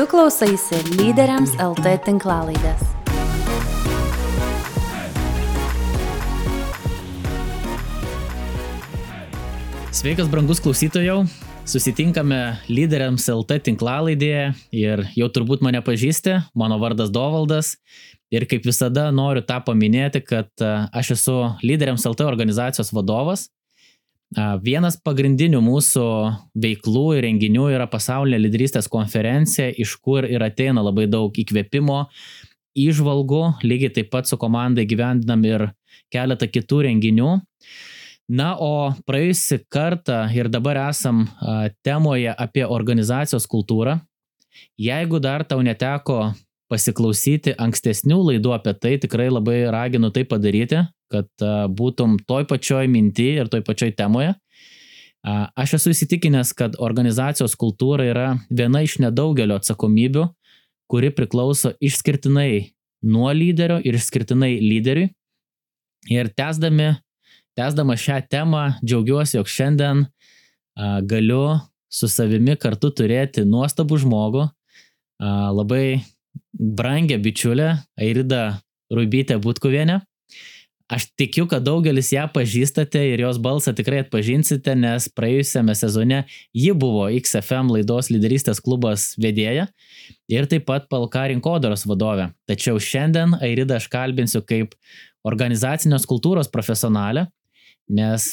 Tu klausaisi lyderiams LT tinklalaidės. Sveikas, brangus klausytojau. Susitinkame lyderiams LT tinklalaidėje ir jau turbūt mane pažįsti, mano vardas Dovaldas. Ir kaip visada noriu tą paminėti, kad aš esu lyderiams LT organizacijos vadovas. Vienas pagrindinių mūsų veiklų ir renginių yra pasaulinė lyderystės konferencija, iš kur ir ateina labai daug įkvėpimo, įžvalgų, lygiai taip pat su komandai gyvendinam ir keletą kitų renginių. Na, o praėjusi kartą ir dabar esam temoje apie organizacijos kultūrą. Jeigu dar tau neteko pasiklausyti ankstesnių laidų apie tai, tikrai labai raginu tai padaryti, kad būtum toj pačioj minti ir toj pačioj temoje. Aš esu įsitikinęs, kad organizacijos kultūra yra viena iš nedaugelio atsakomybių, kuri priklauso išskirtinai nuo lyderio ir išskirtinai lyderiui. Ir tęsdami, tęsdama šią temą, džiaugiuosi, jog šiandien a, galiu su savimi kartu turėti nuostabų žmogų, a, labai brangę bičiulę Airida Rubytė Būtkuvienė. Aš tikiu, kad daugelis ją pažįstate ir jos balsą tikrai atpažinsite, nes praėjusiame sezone ji buvo XFM laidos lyderystės klubas vedėja ir taip pat Palka rinkodaros vadovė. Tačiau šiandien Airida aš kalbinsiu kaip organizacinės kultūros profesionalę, nes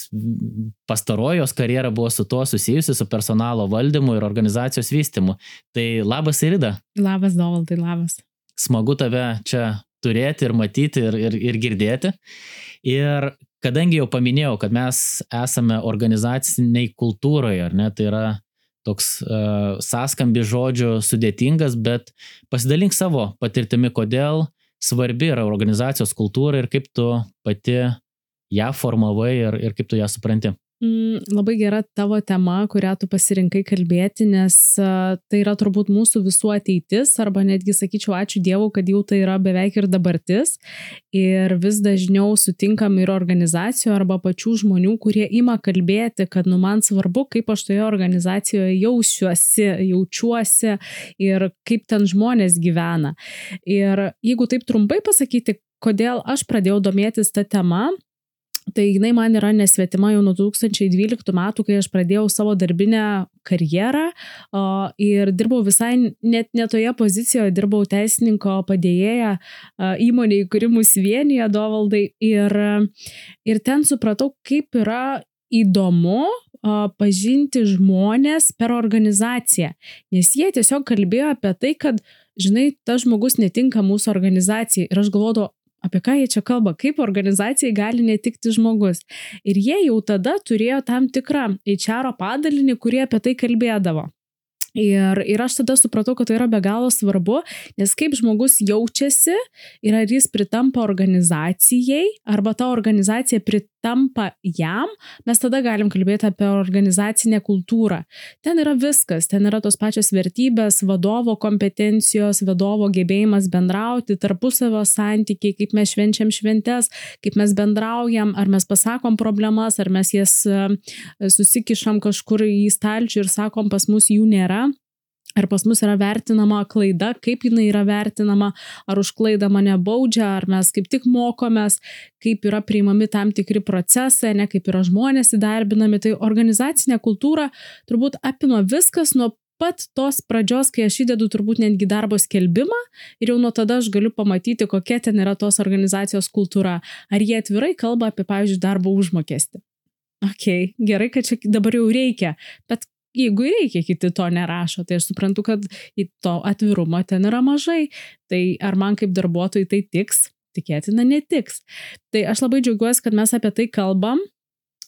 pastarojos karjera buvo su tuo susijusi, su personalo valdymu ir organizacijos vystimu. Tai labas Airida. Labas, Dovaldai, labas. Smagu tave čia turėti ir matyti ir, ir, ir girdėti. Ir kadangi jau paminėjau, kad mes esame organizaciniai kultūroje, ar ne, tai yra toks uh, sąskambi žodžių sudėtingas, bet pasidalink savo patirtimi, kodėl svarbi yra organizacijos kultūra ir kaip tu pati ją formavai ir, ir kaip tu ją supranti. Mm, labai gera tavo tema, kurią tu pasirinkai kalbėti, nes uh, tai yra turbūt mūsų visų ateitis, arba netgi sakyčiau, ačiū Dievui, kad jau tai yra beveik ir dabartis. Ir vis dažniau sutinkam ir organizacijų arba pačių žmonių, kurie ima kalbėti, kad nu man svarbu, kaip aš toje organizacijoje jausiuosi, jaučiuosi ir kaip ten žmonės gyvena. Ir jeigu taip trumpai pasakyti, kodėl aš pradėjau domėtis tą temą, Tai jinai man yra nesvetima jau nuo 2012 metų, kai aš pradėjau savo darbinę karjerą o, ir dirbau visai net netoje pozicijoje, dirbau teisininko padėjėja įmonėje, kuri mus vienyje dovaldai. Ir, ir ten supratau, kaip yra įdomu pažinti žmonės per organizaciją, nes jie tiesiog kalbėjo apie tai, kad, žinai, tas žmogus netinka mūsų organizacijai. Ir aš galvodavau, apie ką jie čia kalba, kaip organizacijai gali netikti žmogus. Ir jie jau tada turėjo tam tikrą HR padalinį, kurie apie tai kalbėdavo. Ir, ir aš tada supratau, kad tai yra be galo svarbu, nes kaip žmogus jaučiasi ir ar jis pritampa organizacijai, arba ta organizacija pritampa jam, mes tada galim kalbėti apie organizacinę kultūrą. Ten yra viskas, ten yra tos pačios vertybės, vadovo kompetencijos, vadovo gebėjimas bendrauti, tarpusavio santykiai, kaip mes švenčiam šventes, kaip mes bendraujam, ar mes pasakom problemas, ar mes jas e, susikišam kažkur į stalčių ir sakom, pas mus jų nėra Ar pas mus yra vertinama klaida, kaip jinai yra vertinama, ar už klaidą mane baudžia, ar mes kaip tik mokomės, kaip yra priimami tam tikri procesai, ne kaip yra žmonės įdarbinami. Tai organizacinė kultūra turbūt apima viskas nuo pat tos pradžios, kai aš įdedu turbūt netgi darbo skelbimą ir jau nuo tada aš galiu pamatyti, kokia ten yra tos organizacijos kultūra. Ar jie atvirai kalba apie, pavyzdžiui, darbo užmokestį. Ok, gerai, kad čia dabar jau reikia, bet jeigu reikia, kiti to nerašo, tai aš suprantu, kad to atvirumo ten yra mažai. Tai ar man kaip darbuotojai tai tiks? Tikėtina netiks. Tai aš labai džiaugiuosi, kad mes apie tai kalbam,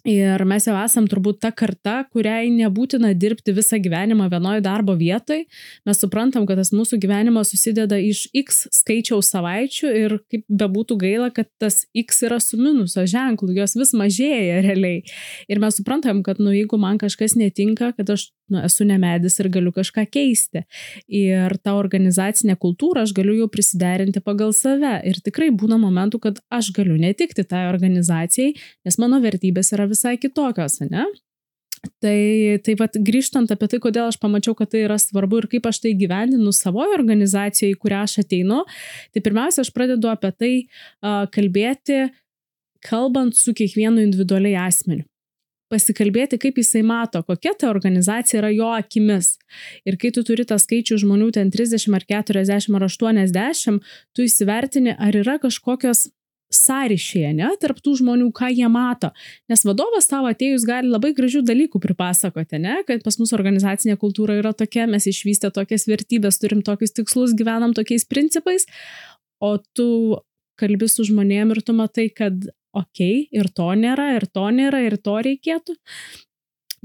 Ir mes jau esam turbūt ta karta, kuriai nebūtina dirbti visą gyvenimą vienoje darbo vietoje. Mes suprantam, kad tas mūsų gyvenimas susideda iš X skaičiaus savaičių ir kaip bebūtų gaila, kad tas X yra su minuso ženklu, jos vis mažėja realiai. Ir mes suprantam, kad nu, jeigu man kažkas netinka, kad aš nu, esu nemedis ir galiu kažką keisti. Ir tą organizacinę kultūrą aš galiu jau prisiderinti pagal save. Ir tikrai būna momentų, kad aš galiu netikti tai organizacijai, nes mano vertybės yra visai kitokios, ne? Tai, tai vat, grįžtant apie tai, kodėl aš pamačiau, kad tai yra svarbu ir kaip aš tai gyvendinu savoje organizacijoje, į kurią aš ateinu, tai pirmiausia, aš pradedu apie tai uh, kalbėti, kalbant su kiekvienu individualiai asmeniu. Pasikalbėti, kaip jisai mato, kokia ta organizacija yra jo akimis. Ir kai tu turi tą skaičių žmonių ten 30 ar 40 ar 80, tu įsivertini, ar yra kažkokios sąryšėje, ne, tarptų žmonių, ką jie mato. Nes vadovas tavo atėjus gali labai gražių dalykų pripasakoti, ne, kad pas mus organizacinė kultūra yra tokia, mes išvystę tokias vertybės, turim tokius tikslus, gyvenam tokiais principais, o tu kalbi su žmonėm ir tu matai, kad okei, okay, ir to nėra, ir to nėra, ir to reikėtų.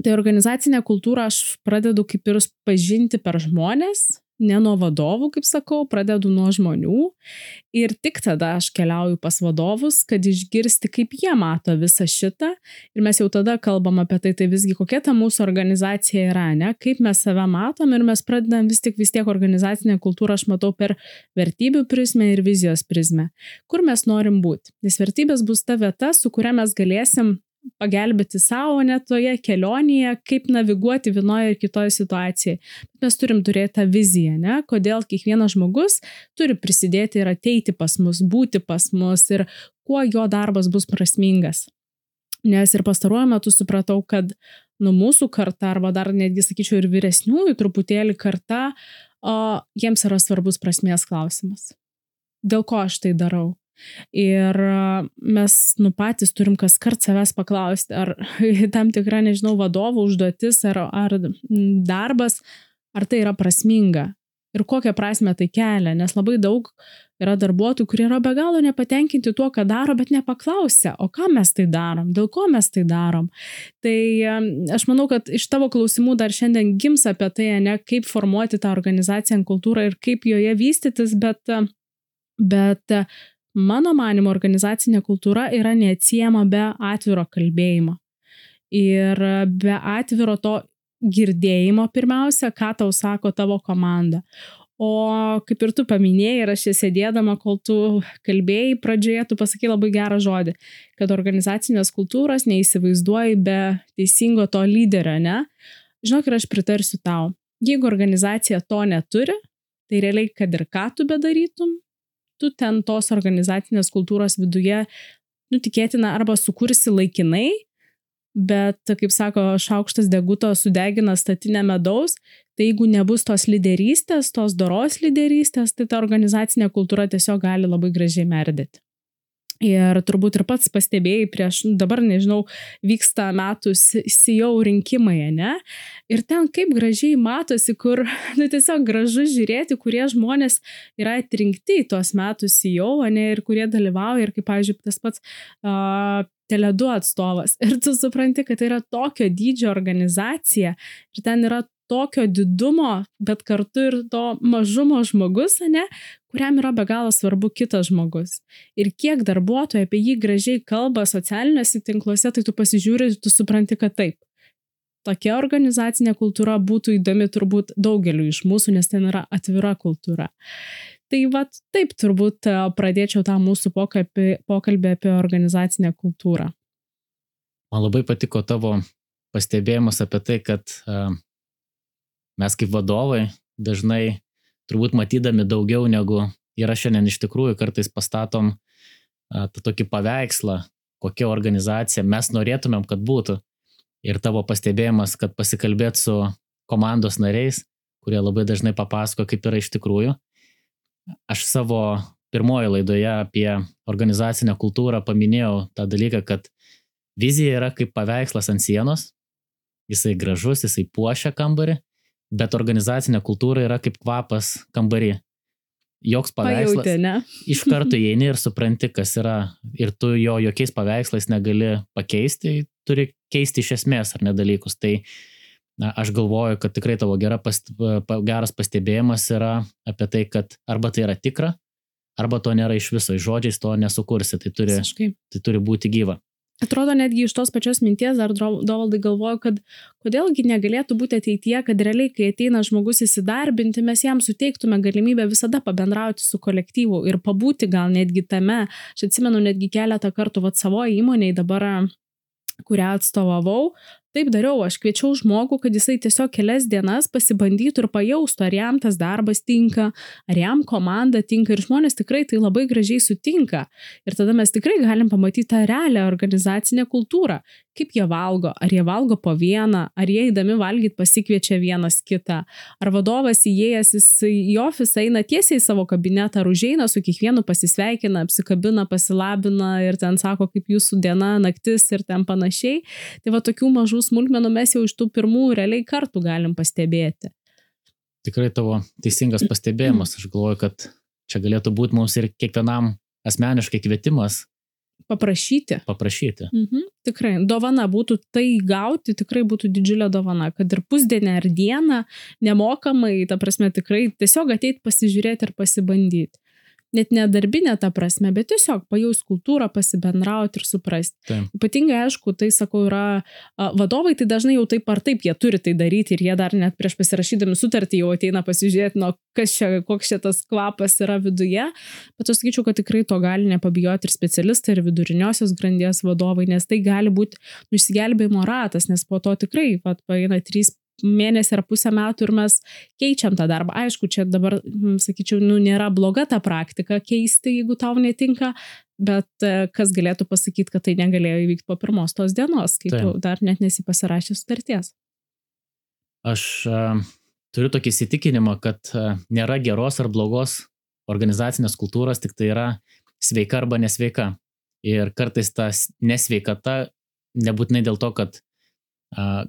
Tai organizacinę kultūrą aš pradedu kaip ir pažinti per žmonės, ne nuo vadovų, kaip sakau, pradedu nuo žmonių. Ir tik tada aš keliauju pas vadovus, kad išgirsti, kaip jie mato visą šitą. Ir mes jau tada kalbam apie tai, tai visgi kokia ta mūsų organizacija yra, ne, kaip mes save matom ir mes pradedam vis tik vis tiek organizacinę kultūrą aš matau per vertybių prizmę ir vizijos prizmę, kur mes norim būti. Nes vertybės bus ta vieta, su kuria mes galėsim pagelbėti savo net toje kelionėje, kaip naviguoti vienoje ir kitoje situacijoje. Mes turim turėti tą viziją, ne? kodėl kiekvienas žmogus turi prisidėti ir ateiti pas mus, būti pas mus ir kuo jo darbas bus prasmingas. Nes ir pastaruoju metu supratau, kad nu mūsų karta, arba dar netgi sakyčiau ir vyresniųjų truputėlį karta, o, jiems yra svarbus prasmės klausimas. Dėl ko aš tai darau? Ir mes, nu, patys turim kas kart savęs paklausti, ar tam tikra, nežinau, vadovo užduotis ar, ar darbas, ar tai yra prasminga ir kokią prasme tai kelia, nes labai daug yra darbuotojų, kurie yra be galo nepatenkinti tuo, ką daro, bet nepaklausia, o ką mes tai darom, dėl ko mes tai darom. Tai aš manau, kad iš tavo klausimų dar šiandien gims apie tai, ne kaip formuoti tą organizaciją, kultūrą ir kaip joje vystytis, bet, bet Mano manimo, organizacinė kultūra yra neatsiema be atviro kalbėjimo. Ir be atviro to girdėjimo pirmiausia, ką tau sako tavo komanda. O kaip ir tu paminėjai, ir aš čia sėdėdama, kol tu kalbėjai pradžioje, tu pasakai labai gerą žodį, kad organizacinės kultūros neįsivaizduoji be teisingo to lyderio, ne? Žinok, ir aš pritarsiu tau. Jeigu organizacija to neturi, tai realiai, kad ir ką tu bedarytum, tu ten tos organizacinės kultūros viduje, nu, tikėtina, arba sukursi laikinai, bet, kaip sako, šaukštas deguto sudegina statinę medaus, tai jeigu nebus tos lyderystės, tos doros lyderystės, tai ta organizacinė kultūra tiesiog gali labai gražiai merdėti. Ir turbūt ir pats pastebėjai prieš, nu, dabar nežinau, vyksta metų CEO rinkimai, ne? Ir ten kaip gražiai matosi, kur, nu tiesiog gražu žiūrėti, kurie žmonės yra atrinkti į tuos metų CEO, ne, ir kurie dalyvauja, ir kaip, pavyzdžiui, tas pats uh, Teledu atstovas. Ir tu supranti, kad tai yra tokio dydžio organizacija ir ten yra tokio didumo, bet kartu ir to mažumo žmogus, ne, kuriam yra be galo svarbu kitas žmogus. Ir kiek darbuotojai apie jį gražiai kalba socialiniuose tinkluose, tai tu pasižiūri ir tu supranti, kad taip. Tokia organizacinė kultūra būtų įdomi turbūt daugeliu iš mūsų, nes ten yra atvira kultūra. Tai va taip turbūt e, pradėčiau tą mūsų pokalbį, pokalbį apie organizacinę kultūrą. Man labai patiko tavo pastebėjimas apie tai, kad uh, mes kaip vadovai dažnai turbūt matydami daugiau negu yra šiandien iš tikrųjų, kartais pastatom tą tokį paveikslą, kokia organizacija mes norėtumėm, kad būtų. Ir tavo pastebėjimas, kad pasikalbėt su komandos nariais, kurie labai dažnai papasako, kaip yra iš tikrųjų. Aš savo pirmojo laidoje apie organizacinę kultūrą paminėjau tą dalyką, kad vizija yra kaip paveikslas ant sienos, jisai gražus, jisai puošia kambarį, bet organizacinė kultūra yra kaip kvapas kambarį. Joks paveikslas. Pajauti, ne? iš karto įeini ir supranti, kas yra. Ir tu jo jokiais paveikslais negali pakeisti, turi keisti iš esmės ar nedalykus. Tai na, aš galvoju, kad tikrai tavo gera past, geras pastebėjimas yra apie tai, kad arba tai yra tikra, arba to nėra iš viso, žodžiais to nesukursi, tai turi, Visiškai. tai turi būti gyva. Atrodo, netgi iš tos pačios minties dar dovaldai galvoju, kad kodėlgi negalėtų būti ateityje, kad realiai, kai ateina žmogus įsidarbinti, mes jam suteiktume galimybę visada pabendrauti su kolektyvu ir pabūti gal netgi tame. Aš atsimenu netgi keletą kartų vat, savo įmoniai dabar kurią atstovavau, taip dariau, aš kviečiau žmogų, kad jisai tiesiog kelias dienas pasibandytų ir pajaustų, ar jam tas darbas tinka, ar jam komanda tinka ir žmonės tikrai tai labai gražiai sutinka. Ir tada mes tikrai galim pamatyti tą realią organizacinę kultūrą, kaip jie valgo, ar jie valgo po vieną, ar jie įdami valgyti pasikviečia vienas kitą, ar vadovas įėjęs į ofisą eina tiesiai į savo kabinetą, ar užeina su kiekvienu pasisveikina, apsikabina, pasilabina ir ten sako, kaip jūsų diena, naktis ir ten panašiai. Tai va tokių mažų smulkmenų mes jau iš tų pirmų realiai kartų galim pastebėti. Tikrai tavo teisingas pastebėjimas. Aš galvoju, kad čia galėtų būti mums ir kiekvienam asmeniškai kvietimas Paprašyti. Paprašyti. Mhm, tikrai. Dovana būtų tai gauti, tikrai būtų didžiulė dovana, kad ir pusdienę ar dieną nemokamai, ta prasme, tikrai tiesiog ateit pasižiūrėti ir pasibandyti net ne darbinė ta prasme, bet tiesiog pajaus kultūrą, pasibendrauti ir suprasti. Taip. Ypatingai, aišku, tai sakau, yra vadovai, tai dažnai jau taip ar taip jie turi tai daryti ir jie dar net prieš pasirašydami sutartį jau ateina pasižiūrėti, nu, kas čia, koks čia tas kvapas yra viduje. Bet aš sakyčiau, kad tikrai to gali nepabijoti ir specialistai, ir viduriniosios grandies vadovai, nes tai gali būti nu, išsigelbėjimo ratas, nes po to tikrai, pat paeina trys mėnesį ar pusę metų ir mes keičiam tą darbą. Aišku, čia dabar, mm, sakyčiau, nu, nėra bloga ta praktika keisti, jeigu tau netinka, bet e, kas galėtų pasakyti, kad tai negalėjo įvykti po pirmos tos dienos, kai Taip. tu dar net nesipasirašė sutarties. Aš uh, turiu tokį įsitikinimą, kad uh, nėra geros ar blogos organizacinės kultūros, tik tai yra sveika arba nesveika. Ir kartais tas nesveikata nebūtinai dėl to, kad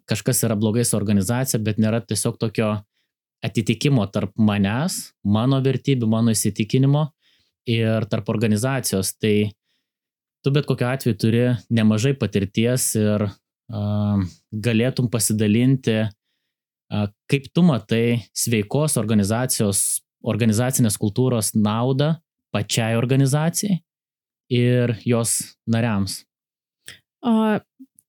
kažkas yra blogai su organizacija, bet nėra tiesiog tokio atitikimo tarp manęs, mano vertybių, mano įsitikinimo ir tarp organizacijos. Tai tu bet kokiu atveju turi nemažai patirties ir uh, galėtum pasidalinti, uh, kaip tu matai sveikos organizacijos, organizacinės kultūros naudą pačiai organizacijai ir jos nariams. O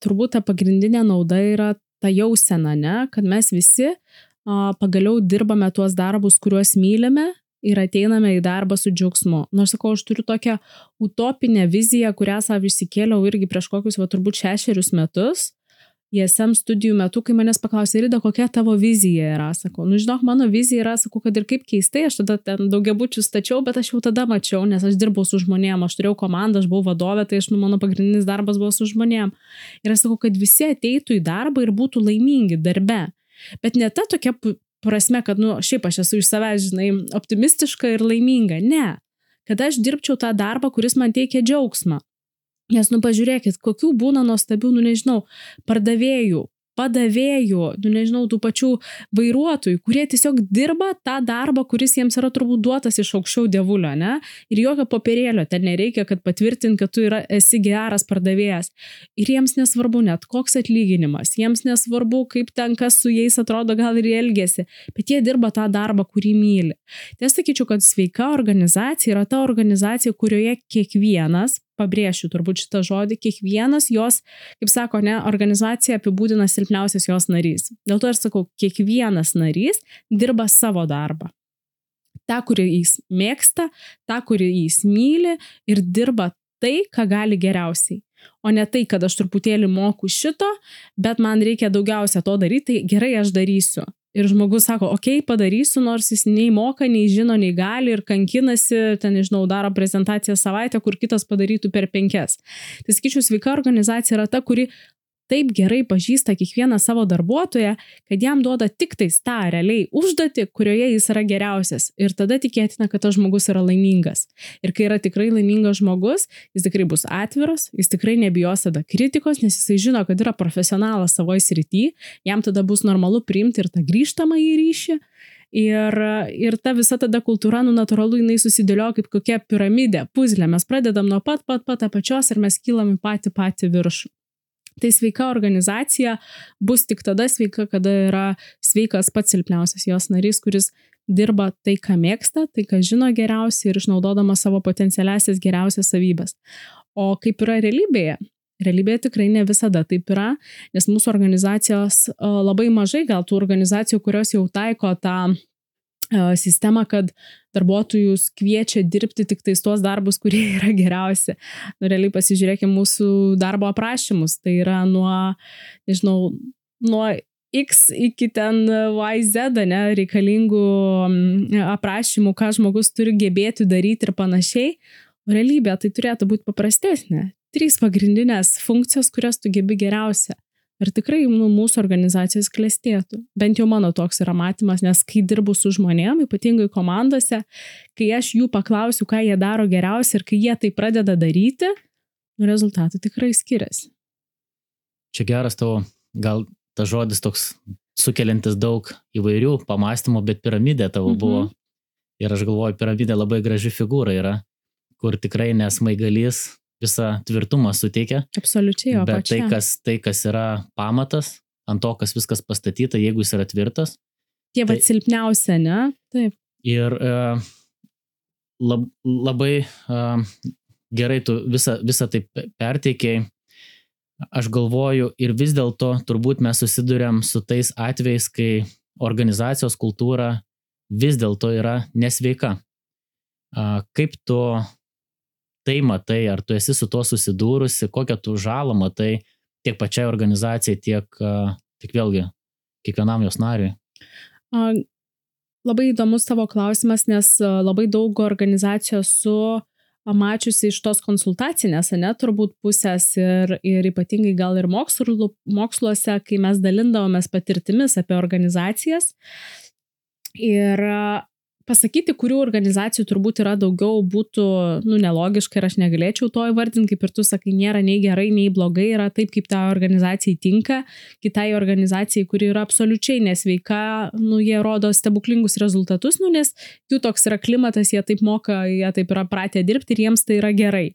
turbūt ta pagrindinė nauda yra ta jausena, ne, kad mes visi a, pagaliau dirbame tuos darbus, kuriuos mylime ir ateiname į darbą su džiaugsmu. Nors sakau, aš turiu tokią utopinę viziją, kurią savo išsikėliau irgi prieš kokius, va, turbūt šešerius metus. ISM studijų metu, kai manęs paklausė, Rida, kokia tavo vizija yra, sakau, nu žinok, mano vizija yra, sakau, kad ir kaip keistai, aš tada ten daugiabučių stačiau, bet aš jau tada mačiau, nes aš dirbau su žmonėm, aš turėjau komandą, aš buvau vadovė, tai aš, nu, mano pagrindinis darbas buvo su žmonėm. Ir aš sakau, kad visi ateitų į darbą ir būtų laimingi darbe. Bet ne ta tokia prasme, kad, nu, šiaip aš esu iš savęs, žinai, optimistiška ir laiminga. Ne. Kad aš dirbčiau tą darbą, kuris man teikia džiaugsmą. Nes, nu, pažiūrėkit, kokių būna nuostabių, nu, nežinau, pardavėjų, padavėjų, nu nežinau, tų pačių vairuotojų, kurie tiesiog dirba tą darbą, kuris jiems yra turbūt duotas iš aukščiau dievulio, ne? Ir jokio popierėlio ten nereikia, kad patvirtint, kad tu yra, esi geras pardavėjas. Ir jiems nesvarbu net koks atlyginimas, jiems nesvarbu, kaip ten kas su jais atrodo, gal ir elgesi, bet jie dirba tą darbą, kurį myli. Tai sakyčiau, kad sveika organizacija yra ta organizacija, kurioje kiekvienas pabrėšiu turbūt šitą žodį, kiekvienas jos, kaip sako, ne, organizacija apibūdina silpniausias jos narys. Dėl to ir sakau, kiekvienas narys dirba savo darbą. Ta, kurį jis mėgsta, ta, kurį jis myli ir dirba tai, ką gali geriausiai. O ne tai, kad aš truputėlį moku šito, bet man reikia daugiausia to daryti, tai gerai aš darysiu. Ir žmogus sako, okei, okay, padarysiu, nors jis nei moka, nei žino, nei gali ir kankinasi, ten, nežinau, daro prezentaciją savaitę, kur kitas padarytų per penkias. Tai sakyčiau, sveika organizacija yra ta, kuri taip gerai pažįsta kiekvieną savo darbuotoją, kad jam duoda tik tais tą realiai užduotį, kurioje jis yra geriausias. Ir tada tikėtina, kad tas žmogus yra laimingas. Ir kai yra tikrai laimingas žmogus, jis tikrai bus atviras, jis tikrai nebijos tada kritikos, nes jisai žino, kad yra profesionalas savoje srityje, jam tada bus normalu priimti ir tą grįžtamą į ryšį. Ir, ir ta visa tada kultūra, nu, natūralu, jinai susidėlioja kaip kokia piramidė, puzlė. Mes pradedam nuo pat pat pat apačios ir mes kylam į patį patį viršų. Tai sveika organizacija bus tik tada sveika, kada yra sveikas pats silpniausias jos narys, kuris dirba tai, ką mėgsta, tai, ką žino geriausiai ir išnaudodama savo potencialiasias geriausias savybės. O kaip yra realybėje? Realybėje tikrai ne visada taip yra, nes mūsų organizacijos labai mažai gal tų organizacijų, kurios jau taiko tą sistemą, kad darbuotojus kviečia dirbti tik tais tuos darbus, kurie yra geriausi. Nu, realiai pasižiūrėkime mūsų darbo aprašymus. Tai yra nuo, nežinau, nuo X iki ten YZ, ne, reikalingų aprašymų, ką žmogus turi gebėti daryti ir panašiai. O realybė tai turėtų būti paprastesnė. Trys pagrindinės funkcijos, kurias tu gebi geriausia ir tikrai nu, mūsų organizacijos klestėtų. Bent jau mano toks yra matymas, nes kai dirbu su žmonėm, ypatingai komandose, kai aš jų paklausiu, ką jie daro geriausiai ir kai jie tai pradeda daryti, nu, rezultatai tikrai skiriasi. Čia geras tavo, gal tas žodis toks sukeliantis daug įvairių pamastymų, bet piramidė tavo mhm. buvo. Ir aš galvoju, piramidė labai graži figūra yra, kur tikrai nesmaigalys visą tvirtumą suteikia. Absoliučiai, jo. Bet tai kas, tai, kas yra pamatas, ant to, kas viskas pastatyta, jeigu jis yra tvirtas. Tie tai, vad silpniausia, ne? Taip. Ir uh, lab, labai uh, gerai tu visą, visą tai perteikiai. Aš galvoju ir vis dėlto turbūt mes susidurėm su tais atvejais, kai organizacijos kultūra vis dėlto yra nesveika. Kaip tu tai matai, ar tu esi su tuo susidūrusi, kokią tu žalą matai tiek pačiai organizacijai, tiek, tiek vėlgi kiekvienam jos nariui? Labai įdomus tavo klausimas, nes labai daug organizacijos su mačiusi iš tos konsultacinės, ne, turbūt pusės ir, ir ypatingai gal ir mokslo, moksluose, kai mes dalindavomės patirtimis apie organizacijas. Ir pasakyti, kurių organizacijų turbūt yra daugiau, būtų, nu, nelogiška ir aš negalėčiau to įvardinti, kaip ir tu sakai, nėra nei gerai, nei blogai, yra taip, kaip ta organizacijai tinka, kitai organizacijai, kuri yra absoliučiai nesveika, nu, jie rodo stebuklingus rezultatus, nu, nes jų toks yra klimatas, jie taip moka, jie taip yra pratę dirbti ir jiems tai yra gerai.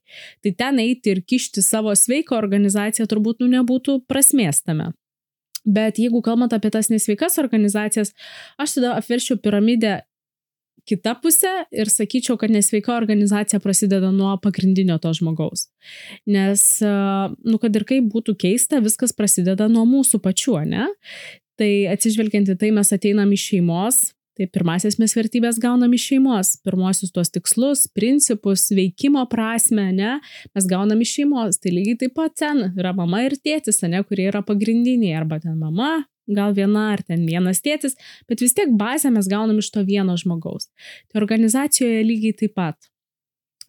Tai ten eiti ir kišti savo sveiką organizaciją turbūt, nu, nebūtų prasmės tame. Bet jeigu kalbant apie tas nesveikas organizacijas, aš tada apverčiau piramidę kita pusė ir sakyčiau, kad nesveika organizacija prasideda nuo pagrindinio to žmogaus. Nes, nu, kad ir kaip būtų keista, viskas prasideda nuo mūsų pačių, ne? Tai atsižvelgiant į tai, mes ateinam iš šeimos, tai pirmasis mes vertybės gaunam iš šeimos, pirmosius tuos tikslus, principus, veikimo prasme, ne? Mes gaunam iš šeimos, tai lygiai taip pat ten yra mama ir tėtis, ne, kurie yra pagrindiniai, arba ten mama, gal viena ar ten vienas tėtis, bet vis tiek bazę mes gaunam iš to vieno žmogaus. Tai organizacijoje lygiai taip pat.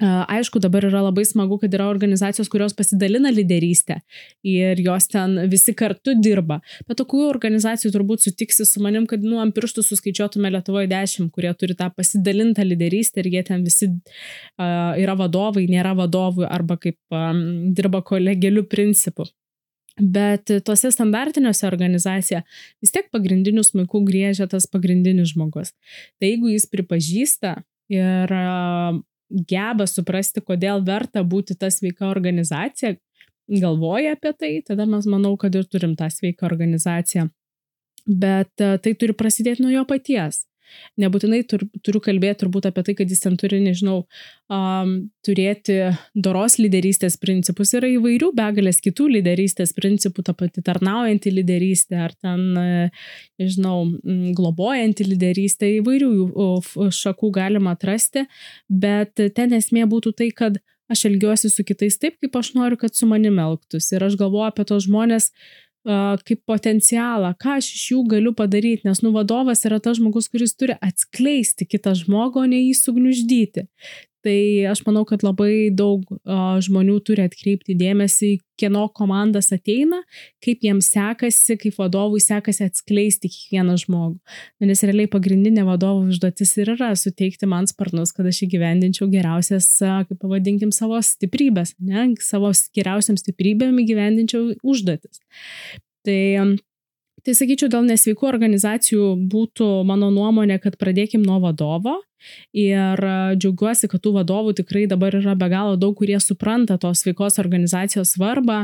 Aišku, dabar yra labai smagu, kad yra organizacijos, kurios pasidalina lyderystę ir jos ten visi kartu dirba. Bet tokių organizacijų turbūt sutiksi su manim, kad, nu, ant pirštų suskaičiuotume Lietuvoje dešimt, kurie turi tą pasidalintą lyderystę ir jie ten visi uh, yra vadovai, nėra vadovų arba kaip um, dirba kolegelių principu. Bet tuose standartiniuose organizacija vis tiek pagrindinius smaiku grėžia tas pagrindinis žmogus. Tai jeigu jis pripažįsta ir geba suprasti, kodėl verta būti ta sveika organizacija, galvoja apie tai, tada mes manau, kad ir turim tą sveiką organizaciją. Bet tai turi prasidėti nuo jo paties. Nebūtinai tur, turiu kalbėti turbūt apie tai, kad jis ten turi, nežinau, um, turėti doros lyderystės principus. Yra įvairių begalės kitų lyderystės principų, ta pati tarnaujanti lyderystė ar ten, nežinau, globojanti lyderystė, įvairių šakų galima atrasti, bet ten esmė būtų tai, kad aš elgiuosi su kitais taip, kaip aš noriu, kad su manimi elgtųsi. Ir aš galvoju apie tos žmonės, kaip potencialą, ką aš iš jų galiu padaryti, nes nu vadovas yra tas žmogus, kuris turi atskleisti kitą žmogų, o ne jį sugniuždyti. Tai aš manau, kad labai daug uh, žmonių turi atkreipti dėmesį, kieno komandas ateina, kaip jiems sekasi, kaip vadovui sekasi atskleisti kiekvieną žmogų. Nes realiai pagrindinė vadovo užduotis ir yra suteikti man sparnus, kad aš įgyvendinčiau geriausias, kaip pavadinkim, savo stiprybės, ne, savo geriausiam stiprybėm įgyvendinčiau užduotis. Tai Tai sakyčiau, dėl nesveikų organizacijų būtų mano nuomonė, kad pradėkim nuo vadovo. Ir džiaugiuosi, kad tų vadovų tikrai dabar yra be galo daug, kurie supranta tos sveikos organizacijos svarbą,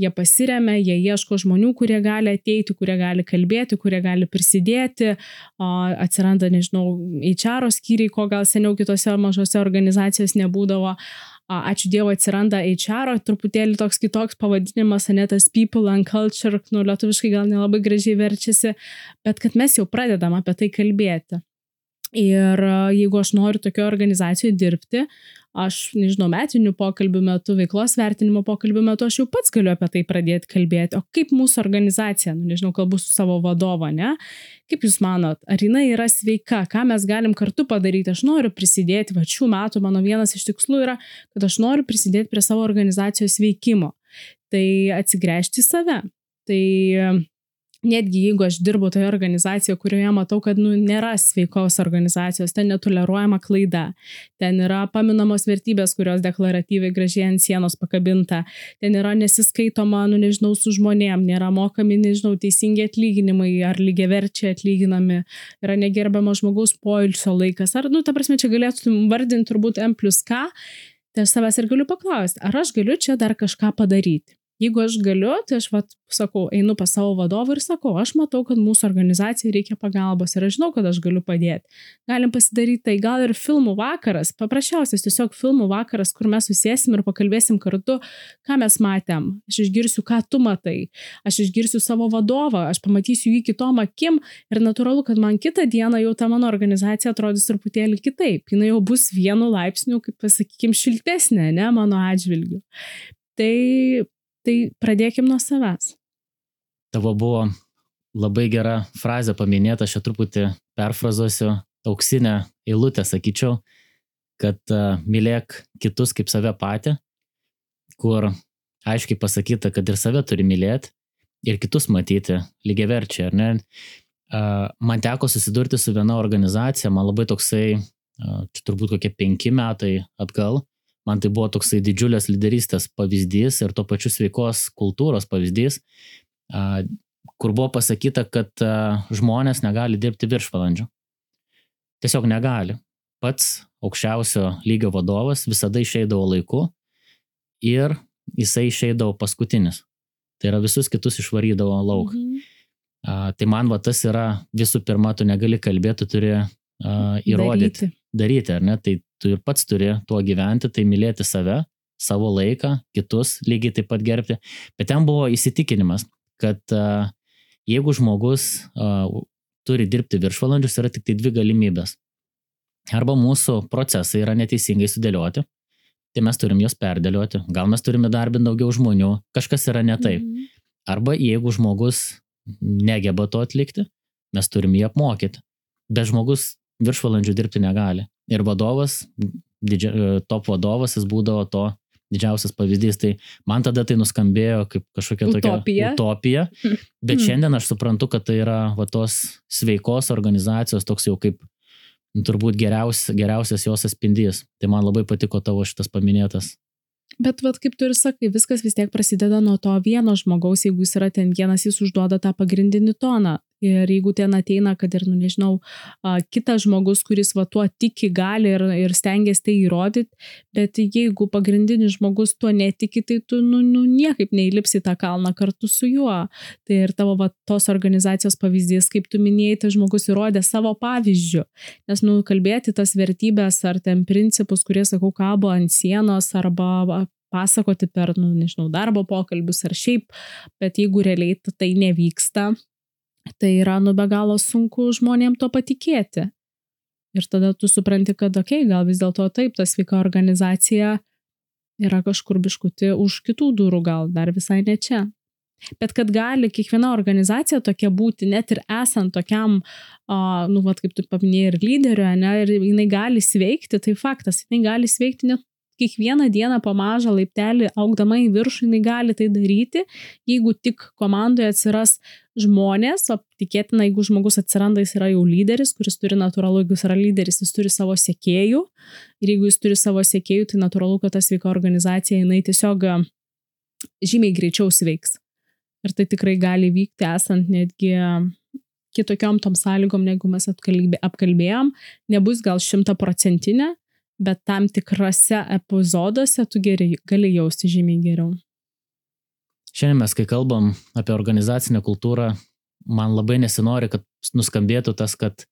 jie pasiremia, jie ieško žmonių, kurie gali ateiti, kurie gali kalbėti, kurie gali prisidėti, atsiranda, nežinau, HR skyriai, ko gal seniau kitose mažose organizacijose nebūdavo. Ačiū Dievui atsiranda HR, truputėlį toks kitoks pavadinimas, ne tas people and culture, nu lietuviškai gal nelabai gražiai verčiasi, bet kad mes jau pradedam apie tai kalbėti. Ir jeigu aš noriu tokio organizacijoje dirbti, aš, nežinau, metinių pokalbių metu, veiklos vertinimo pokalbių metu, aš jau pats galiu apie tai pradėti kalbėti. O kaip mūsų organizacija, nu, nežinau, kalbu su savo vadovu, ne? Kaip Jūs manot, ar jinai yra sveika, ką mes galim kartu padaryti? Aš noriu prisidėti, va šių metų mano vienas iš tikslų yra, kad aš noriu prisidėti prie savo organizacijos veikimo. Tai atsigręžti į save. Tai netgi jeigu aš dirbu toje organizacijoje, kurioje matau, kad nu, nėra sveikos organizacijos, ten netoleruojama klaida, ten yra paminamos vertybės, kurios deklaratyviai gražiai ant sienos pakabinta, ten yra nesiskaitoma, nu nežinau, su žmonėm, nėra mokami, nežinau, teisingi atlyginimai ar lygiaverčiai atlyginami, yra negerbiama žmogaus poilsio laikas, ar, nu, ta prasme, čia galėtum vardinti turbūt M plus K, tai aš savęs ir galiu paklausti, ar aš galiu čia dar kažką padaryti. Jeigu aš galiu, tai aš, vat, sakau, einu pas savo vadovą ir sakau, aš matau, kad mūsų organizacijai reikia pagalbos ir aš žinau, kad aš galiu padėti. Galim pasidaryti tai gal ir filmų vakaras, paprasčiausias tiesiog filmų vakaras, kur mes susėsim ir pakalbėsim kartu, ką mes matėm. Aš išgirsiu, ką tu matai. Aš išgirsiu savo vadovą, aš pamatysiu jį kitom akim ir natūralu, kad man kitą dieną jau ta mano organizacija atrodys truputėlį kitaip. Jis jau bus vienu laipsniu, kaip pasakykime, šiltesnė, ne mano atžvilgiu. Tai Tai pradėkim nuo savęs. Tavo buvo labai gera frazė paminėta, aš čia truputį perfrazuosiu, auksinę eilutę sakyčiau, kad uh, mylėk kitus kaip save patį, kur aiškiai pasakyta, kad ir save turi mylėti ir kitus matyti lygiai verčiai, ar ne? Uh, man teko susidurti su viena organizacija, man labai toksai, uh, čia turbūt kokie penki metai atgal, man tai buvo toksai didžiulės lyderystės pavyzdys ir to pačiu sveikos kultūros pavyzdys, kur buvo pasakyta, kad žmonės negali dirbti viršvalandžių. Tiesiog negali. Pats aukščiausio lygio vadovas visada išeidavo laiku ir jisai išeidavo paskutinis. Tai yra visus kitus išvarydavo lauk. Mhm. A, tai man va tas yra visų pirma, tu negali kalbėti, tu turi a, įrodyti. Daryti. daryti, ar ne? Tai tu ir pats turi tuo gyventi, tai mylėti save, savo laiką, kitus lygiai taip pat gerbti. Bet ten buvo įsitikinimas, kad uh, jeigu žmogus uh, turi dirbti viršvalandžius, yra tik tai dvi galimybės. Arba mūsų procesai yra neteisingai sudėlioti, tai mes turim juos perdėlioti, gal mes turime darbinti daugiau žmonių, kažkas yra ne taip. Mhm. Arba jeigu žmogus negeba to atlikti, mes turim jį apmokyti. Bet žmogus viršvalandžių dirbti negali ir vadovas, didžia, e, top vadovas, jis būdavo to didžiausias pavyzdys. Tai man tada tai nuskambėjo kaip kažkokia utopija. tokia utopija, bet hmm. šiandien aš suprantu, kad tai yra va, tos sveikos organizacijos toks jau kaip turbūt geriaus, geriausias jos atspindys. Tai man labai patiko tavo šitas paminėtas. Bet, vat, kaip tu ir sakai, viskas vis tiek prasideda nuo to vieno žmogaus, jeigu jis yra ten vienas, jis užduoda tą pagrindinį toną. Ir jeigu ten ateina, kad ir, nu, nežinau, kitas žmogus, kuris va tuo tiki, gali ir, ir stengiasi tai įrodyti, bet jeigu pagrindinis žmogus tuo netiki, tai tu, nu, nu niekaip neįlipsi tą kalną kartu su juo. Tai ir tavo va tos organizacijos pavyzdys, kaip tu minėjai, tas žmogus įrodė savo pavyzdžių. Nes, nu, kalbėti tas vertybės ar ten principus, kurie, sakau, kabo ant sienos arba pasakoti per, nu, nežinau, darbo pokalbius ar šiaip, bet jeigu realiai tai nevyksta, tai yra nu be galo sunku žmonėm to patikėti. Ir tada tu supranti, kad, okei, okay, gal vis dėlto taip, ta sveika organizacija yra kažkur biškuti už kitų durų, gal dar visai ne čia. Bet kad gali kiekviena organizacija tokia būti, net ir esant tokiam, uh, nu, vat, kaip tu paminėjai, ir lyderio, ne, ir jinai gali sveikti, tai faktas, jinai gali sveikti net kiekvieną dieną po mažą laiptelį augdama į viršų jinai gali tai daryti, jeigu tik komandoje atsiras žmonės, o tikėtina, jeigu žmogus atsiranda, jis yra jau lyderis, kuris turi natūralu, jeigu jis yra lyderis, jis turi savo sėkėjų ir jeigu jis turi savo sėkėjų, tai natūralu, kad ta sveika organizacija jinai tiesiog žymiai greičiau sveiks. Ir tai tikrai gali vykti esant netgi kitokiom tom sąlygom, negu mes apkalbėjom, nebus gal šimtaprocentinė, bet tam tikrose epizoduose tu geri, gali jausti žymiai geriau. Šiandien mes, kai kalbam apie organizacinę kultūrą, man labai nesinori, kad nuskambėtų tas, kad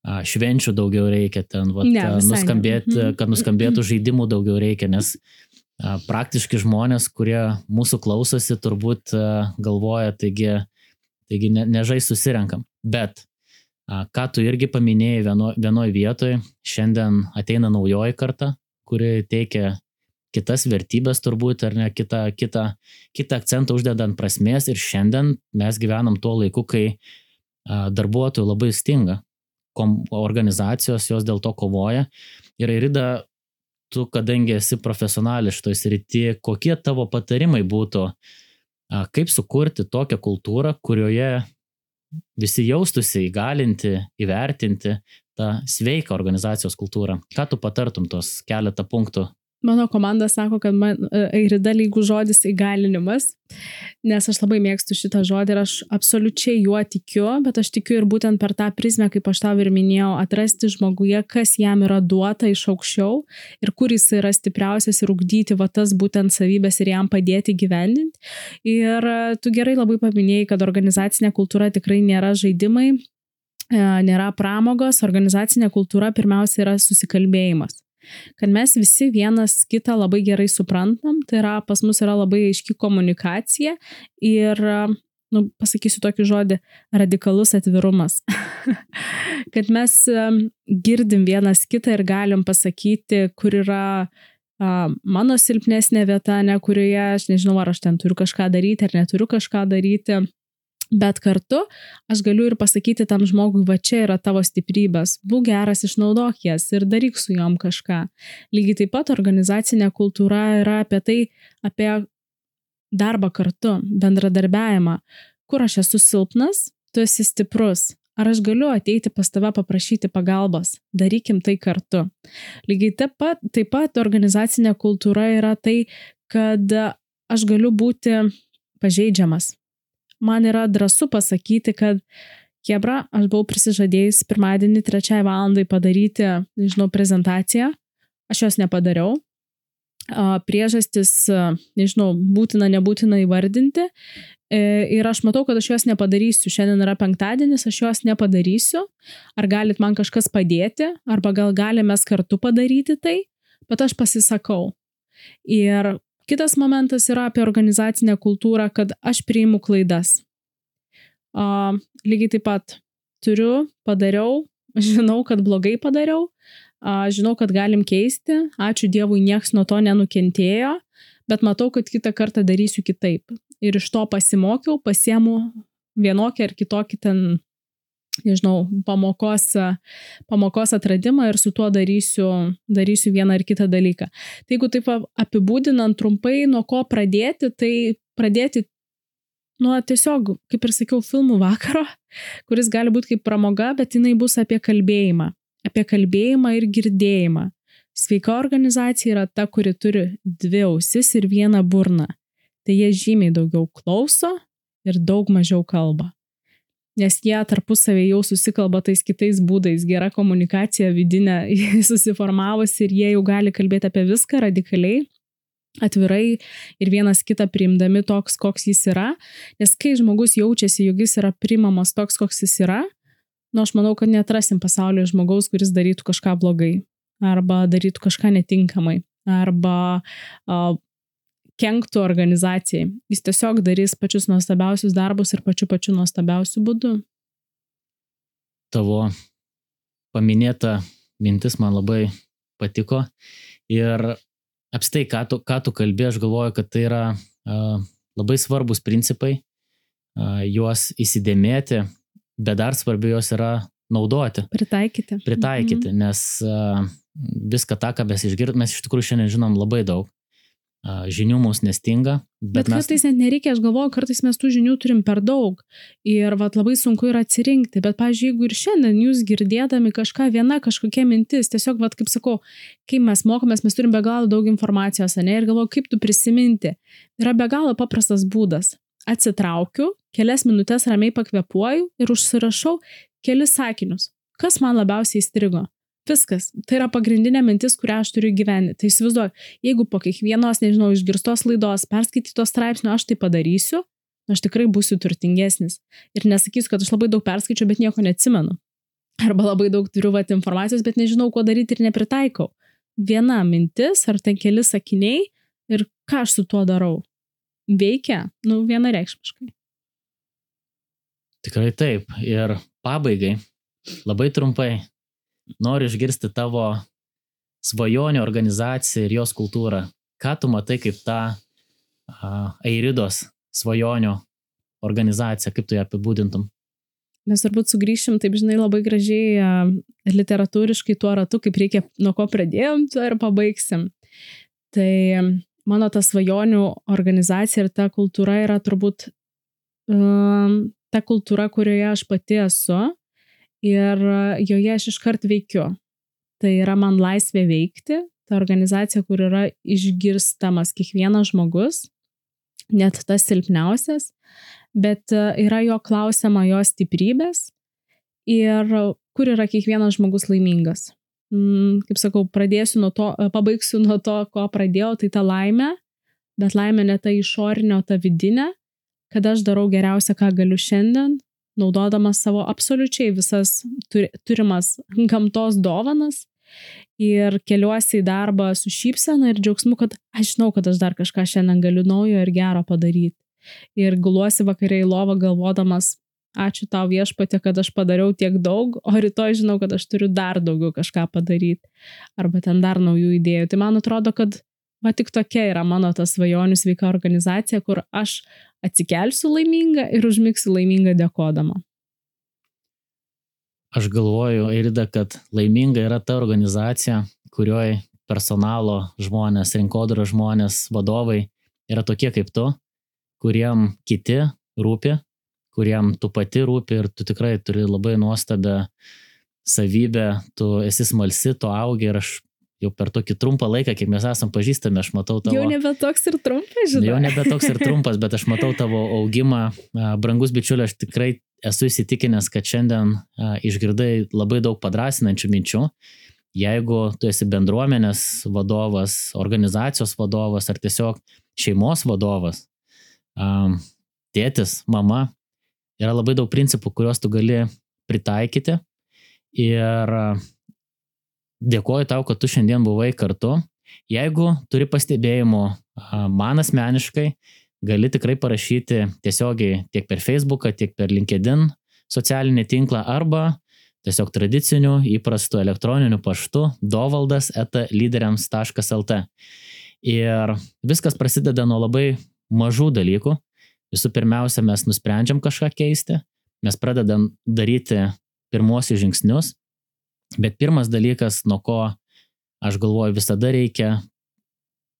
švenčių daugiau reikia ten, vat, ne, nuskambėti, ne. Mhm. kad nuskambėtų žaidimų daugiau reikia, nes praktiški žmonės, kurie mūsų klausosi, turbūt galvoja, taigi, taigi ne, nežai susirenkam. Bet Ką tu irgi paminėjai vieno, vienoje vietoje, šiandien ateina naujoji karta, kuri teikia kitas vertybės turbūt, ar ne, kitą, kitą, kitą akcentą uždedant prasmės ir šiandien mes gyvenam tuo laiku, kai darbuotojų labai stinga, organizacijos jos dėl to kovoja. Ir Irida, tu, kadangi esi profesionališ toj srity, kokie tavo patarimai būtų, kaip sukurti tokią kultūrą, kurioje visi jaustųsi įgalinti, įvertinti tą sveiką organizacijos kultūrą. Ką tu patartum tos keletą punktų Mano komanda sako, kad man e, airida lygų žodis įgalinimas, nes aš labai mėgstu šitą žodį ir aš absoliučiai juo tikiu, bet aš tikiu ir būtent per tą prizmę, kaip aš tau ir minėjau, atrasti žmoguje, kas jam yra duota iš aukščiau ir kur jis yra stipriausias ir ugdyti va tas būtent savybės ir jam padėti gyvendinti. Ir e, tu gerai labai paminėjai, kad organizacinė kultūra tikrai nėra žaidimai, e, nėra pramogos, organizacinė kultūra pirmiausia yra susikalbėjimas kad mes visi vienas kitą labai gerai suprantam, tai yra pas mus yra labai aiški komunikacija ir, nu, pasakysiu tokį žodį, radikalus atvirumas. kad mes girdim vienas kitą ir galim pasakyti, kur yra mano silpnesnė vieta, ne kurioje aš nežinau, ar aš ten turiu kažką daryti ar neturiu kažką daryti Bet kartu aš galiu ir pasakyti tam žmogui, va čia yra tavo stiprybės, būk geras, išnaudok jas ir daryk su juom kažką. Lygiai taip pat organizacinė kultūra yra apie tai, apie darbą kartu, bendradarbiavimą. Kur aš esu silpnas, tu esi stiprus. Ar aš galiu ateiti pas tave paprašyti pagalbos? Darykim tai kartu. Lygiai taip pat, taip pat organizacinė kultūra yra tai, kad aš galiu būti pažeidžiamas man yra drąsu pasakyti, kad Hebra, aš buvau prisižadėjus pirmadienį trečiai valandai padaryti, nežinau, prezentaciją, aš jos nepadariau. Priežastis, nežinau, būtina, nebūtina įvardinti. E, ir aš matau, kad aš jos nepadarysiu. Šiandien yra penktadienis, aš jos nepadarysiu. Ar galit man kažkas padėti, arba gal galime mes kartu padaryti tai, bet aš pasisakau. Ir Kitas momentas yra apie organizacinę kultūrą, kad aš priimu klaidas. Uh, lygiai taip pat turiu, padariau, žinau, kad blogai padariau, uh, žinau, kad galim keisti, ačiū Dievui, nieks nuo to nenukentėjo, bet matau, kad kitą kartą darysiu kitaip. Ir iš to pasimokiau, pasiemu vienokį ar kitokį ten nežinau, pamokos, pamokos atradimą ir su tuo darysiu, darysiu vieną ar kitą dalyką. Tai jeigu taip apibūdinant trumpai, nuo ko pradėti, tai pradėti nuo tiesiog, kaip ir sakiau, filmų vakaro, kuris gali būti kaip pramoga, bet jinai bus apie kalbėjimą. Apie kalbėjimą ir girdėjimą. Sveika organizacija yra ta, kuri turi dvi ausis ir vieną burną. Tai jie žymiai daugiau klauso ir daug mažiau kalba nes jie tarpusavį jau susikalba tais kitais būdais, gera komunikacija vidinė susiformavusi ir jie jau gali kalbėti apie viską radikaliai, atvirai ir vienas kitą priimdami toks, koks jis yra, nes kai žmogus jaučiasi, jog jis yra priimamas toks, koks jis yra, nu aš manau, kad netrasim pasaulyje žmogaus, kuris darytų kažką blogai arba darytų kažką netinkamai arba uh, kenktų organizacijai. Jis tiesiog darys pačius nuostabiausius darbus ir pačiu pačiu nuostabiausiu būdu. Tavo paminėta mintis man labai patiko ir apstai, ką tu, ką tu kalbė, aš galvoju, kad tai yra uh, labai svarbus principai, uh, juos įsidėmėti, bet dar svarbiau juos yra naudoti. Pritaikyti. Pritaikyti, mhm. nes uh, viską tą, ką mes išgirdome, mes iš tikrųjų šiandien žinom labai daug žinių mums nestinga. Bet, bet mes... kartais net nereikia, aš galvoju, kartais mes tų žinių turim per daug ir vat, labai sunku yra atsirinkti, bet, pažiūrėjau, jeigu ir šiandien jūs girdėdami kažką viena, kažkokia mintis, tiesiog, vat, kaip sakau, kai mes mokomės, mes turim be galo daug informacijos, ne, ir galvoju, kaip tu prisiminti. Yra be galo paprastas būdas. Atsitraukiu, kelias minutės ramiai pakvepuoju ir užsirašau kelis sakinius. Kas man labiausiai įstrigo? Viskas. Tai yra pagrindinė mintis, kurią aš turiu gyventi. Tai įsivaizduoju, jeigu po kiekvienos, nežinau, išgirstos laidos, perskaitytos straipsnio aš tai padarysiu, aš tikrai būsiu turtingesnis. Ir nesakysiu, kad aš labai daug perskaičiu, bet nieko neatsimenu. Arba labai daug turiu vat informacijos, bet nežinau, ko daryti ir nepritaikau. Viena mintis ar ten keli sakiniai ir ką aš su tuo darau. Veikia, nu, vienareikšmiškai. Tikrai taip. Ir pabaigai labai trumpai, noriu išgirsti tavo svajonių organizaciją ir jos kultūrą. Ką tu matai kaip tą uh, Airidos svajonių organizaciją, kaip tu ją apibūdintum? Mes turbūt sugrįšim, taip žinai, labai gražiai literatūriškai tuo ratu, kaip reikia, nuo ko pradėjom, tuo ir pabaigsim. Tai mano ta svajonių organizacija ir ta kultūra yra turbūt um, ta kultūra, kurioje aš pati esu ir joje aš iškart veikiu. Tai yra man laisvė veikti, ta organizacija, kur yra išgirstamas kiekvienas žmogus, net tas silpniausias, bet e, yra jo klausima jo stiprybės ir kur yra kiekvienas žmogus laimingas. Mm, kaip sakau, pradėsiu nuo to, e, pabaigsiu nuo to, ko pradėjau, tai ta laimė, bet laimė ne ta išorinė, o ta vidinė, kad aš darau geriausia, ką galiu šiandien, naudodamas savo absoliučiai visas turimas gamtos dovanas ir keliuosi į darbą su šypsena ir džiaugsmu, kad aš žinau, kad aš dar kažką šiandien galiu naujo ir gero padaryti. Ir guluosi vakariai lovą galvodamas, ačiū tau viešpatė, kad aš padariau tiek daug, o rytoj žinau, kad aš turiu dar daugiau kažką padaryti. Arba ten dar naujų idėjų. Tai man atrodo, kad va tik tokia yra mano ta svajonių sveika organizacija, kur aš atsikelsiu laiminga ir užmigsiu laiminga dėkodama. Aš galvoju, Eirida, kad laiminga yra ta organizacija, kurioje personalo žmonės, rinkodaro žmonės, vadovai yra tokie kaip tu, kuriem kiti rūpi, kuriem tu pati rūpi ir tu tikrai turi labai nuostabią savybę, tu esi smalsi, tu augi ir aš jau per tokį trumpą laiką, kiek mes esam pažįstami, aš matau tavo... Jau nebe toks ir trumpas, žinai. Jau nebe toks ir trumpas, bet aš matau tavo augimą. Brangus bičiuli, aš tikrai esu įsitikinęs, kad šiandien išgirdai labai daug padrasinančių minčių. Jeigu tu esi bendruomenės vadovas, organizacijos vadovas ar tiesiog šeimos vadovas, tėtis, mama, yra labai daug principų, kuriuos tu gali pritaikyti. Ir Dėkuoju tau, kad tu šiandien buvai kartu. Jeigu turi pastebėjimų man asmeniškai, gali tikrai parašyti tiesiogiai tiek per Facebooką, tiek per LinkedIn socialinį tinklą arba tiesiog tradiciniu įprastu elektroniniu paštu dovaldas etalyderiams.lt. Ir viskas prasideda nuo labai mažų dalykų. Visų pirmiausia, mes nusprendžiam kažką keisti, mes pradedam daryti pirmosius žingsnius Bet pirmas dalykas, nuo ko aš galvoju visada reikia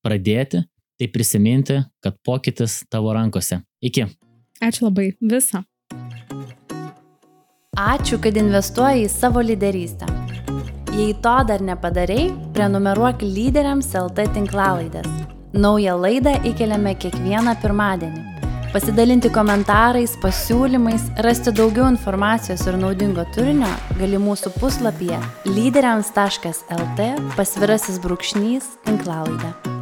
pradėti, tai prisiminti, kad pokytis tavo rankose. Iki. Ačiū labai. Visą. Ačiū, kad investuoji į savo lyderystę. Jei to dar nepadarai, prenumeruok lyderiams LT tinklalaidės. Naują laidą įkeliame kiekvieną pirmadienį. Pasidalinti komentarais, pasiūlymais, rasti daugiau informacijos ir naudingo turinio gali mūsų puslapyje lyderiams.lt pasvirasis brūkšnys tinklalaidę.